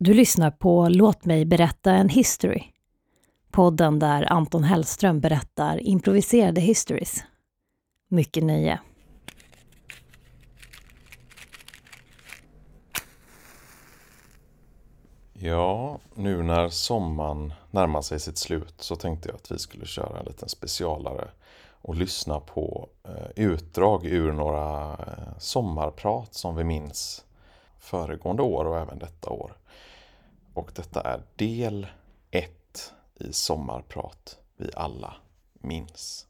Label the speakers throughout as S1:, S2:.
S1: Du lyssnar på Låt mig berätta en history. Podden där Anton Hellström berättar improviserade histories. Mycket nöje.
S2: Ja, nu när sommaren närmar sig sitt slut så tänkte jag att vi skulle köra en liten specialare och lyssna på eh, utdrag ur några eh, sommarprat som vi minns föregående år och även detta år. Och detta är del 1 i sommarprat vi alla minns.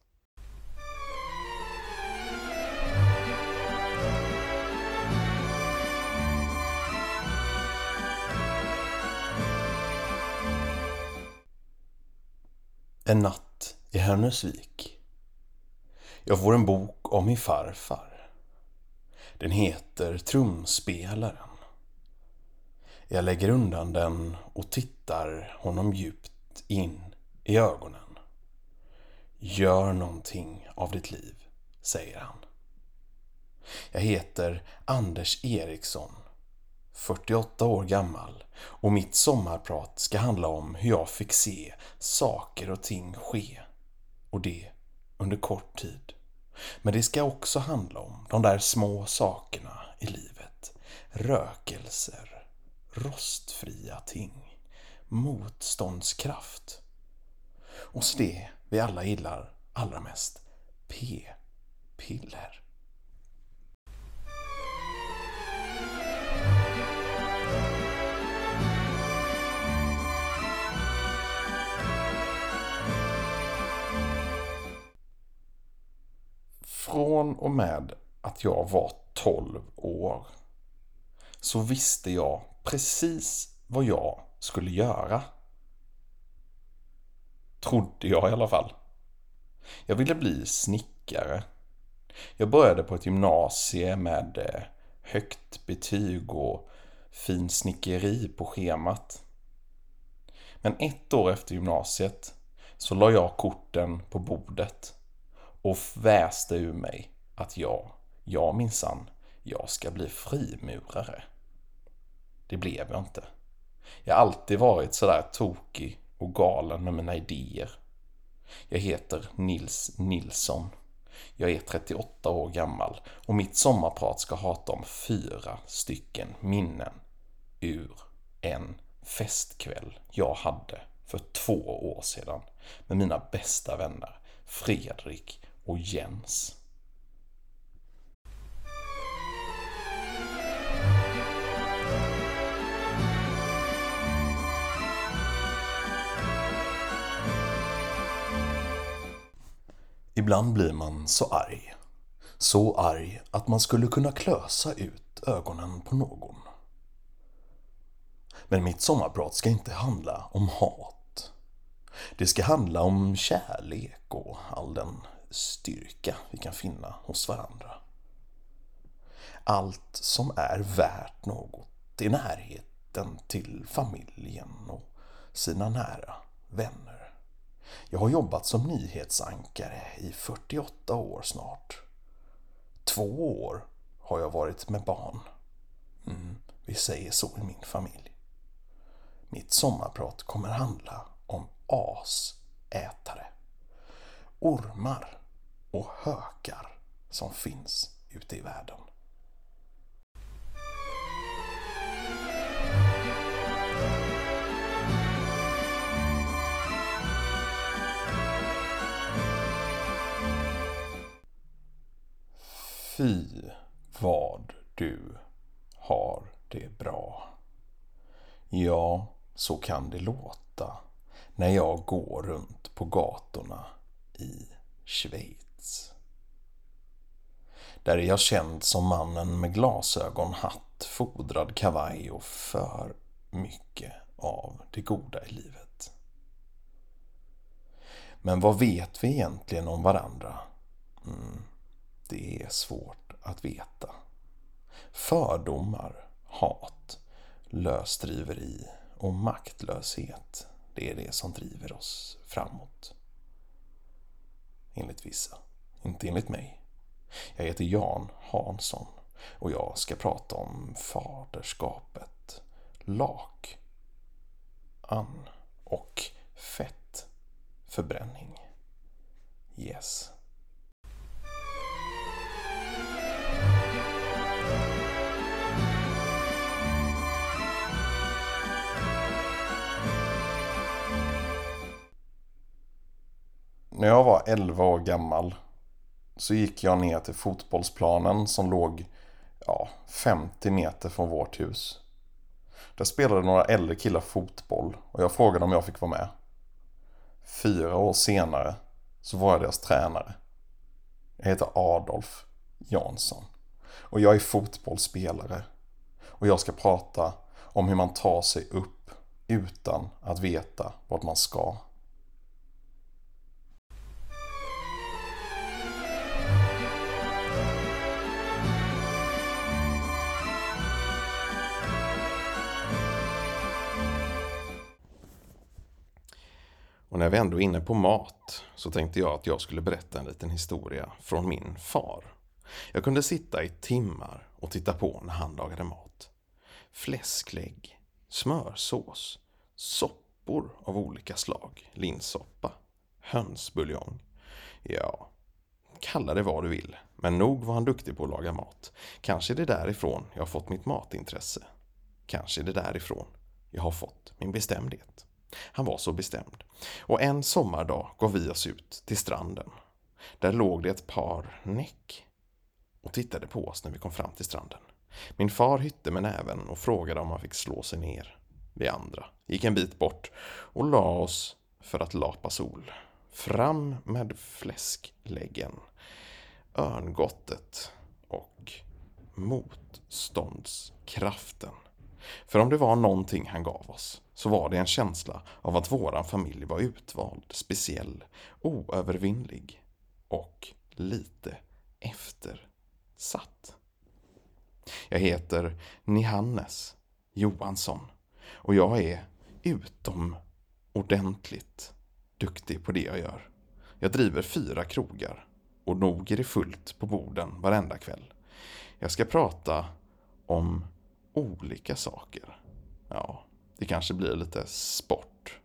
S2: En natt i Härnösvik. Jag får en bok om min farfar. Den heter Trumspelaren. Jag lägger undan den och tittar honom djupt in i ögonen. Gör någonting av ditt liv, säger han. Jag heter Anders Eriksson, 48 år gammal och mitt sommarprat ska handla om hur jag fick se saker och ting ske. Och det under kort tid. Men det ska också handla om de där små sakerna i livet. Rökelser, rostfria ting, motståndskraft. Och så det vi alla gillar allra mest, p-piller. Från och med att jag var 12 år så visste jag precis vad jag skulle göra. Trodde jag i alla fall. Jag ville bli snickare. Jag började på ett gymnasie med eh, högt betyg och finsnickeri på schemat. Men ett år efter gymnasiet så la jag korten på bordet och väste ur mig att jag, jag minsann, jag ska bli frimurare. Det blev jag inte. Jag har alltid varit sådär tokig och galen med mina idéer. Jag heter Nils Nilsson. Jag är 38 år gammal och mitt sommarprat ska hata om fyra stycken minnen ur en festkväll jag hade för två år sedan med mina bästa vänner Fredrik och Jens. Ibland blir man så arg. Så arg att man skulle kunna klösa ut ögonen på någon. Men mitt sommarprat ska inte handla om hat. Det ska handla om kärlek och all den styrka vi kan finna hos varandra. Allt som är värt något är närheten till familjen och sina nära vänner. Jag har jobbat som nyhetsankare i 48 år snart. Två år har jag varit med barn. Mm, vi säger så i min familj. Mitt sommarprat kommer handla om asätare. Ormar och hökar som finns ute i världen. Fy vad du har det bra. Ja, så kan det låta när jag går runt på gatorna i Schweiz. Där är jag känd som mannen med glasögon, hatt, fodrad kavaj och för mycket av det goda i livet. Men vad vet vi egentligen om varandra? Mm, det är svårt att veta. Fördomar, hat, lösdriveri och maktlöshet, det är det som driver oss framåt. Enligt vissa, inte enligt mig. Jag heter Jan Hansson och jag ska prata om faderskapet, lak an och fettförbränning. Yes. När jag var 11 år gammal så gick jag ner till fotbollsplanen som låg ja, 50 meter från vårt hus. Där spelade några äldre killar fotboll och jag frågade om jag fick vara med. Fyra år senare så var jag deras tränare. Jag heter Adolf Jansson och jag är fotbollsspelare. Och jag ska prata om hur man tar sig upp utan att veta vart man ska. Och när vi ändå är inne på mat så tänkte jag att jag skulle berätta en liten historia från min far. Jag kunde sitta i timmar och titta på när han lagade mat. Fläsklägg, smörsås, soppor av olika slag, linssoppa, hönsbuljong. Ja, kalla det vad du vill, men nog var han duktig på att laga mat. Kanske är det därifrån jag har fått mitt matintresse. Kanske är det därifrån jag har fått min bestämdhet. Han var så bestämd. Och en sommardag gav vi oss ut till stranden. Där låg det ett par näck och tittade på oss när vi kom fram till stranden. Min far hytte med näven och frågade om han fick slå sig ner. Vi andra gick en bit bort och la oss för att lapa sol. Fram med fläskläggen, örngottet och motståndskraften. För om det var någonting han gav oss så var det en känsla av att våran familj var utvald, speciell, oövervinnlig och lite eftersatt. Jag heter Nihannes Johansson och jag är utomordentligt duktig på det jag gör. Jag driver fyra krogar och nog är det fullt på borden varenda kväll. Jag ska prata om olika saker. Ja, det kanske blir lite sport,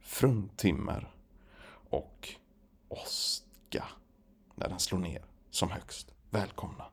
S2: fruntimmer och åska när den slår ner som högst. Välkomna!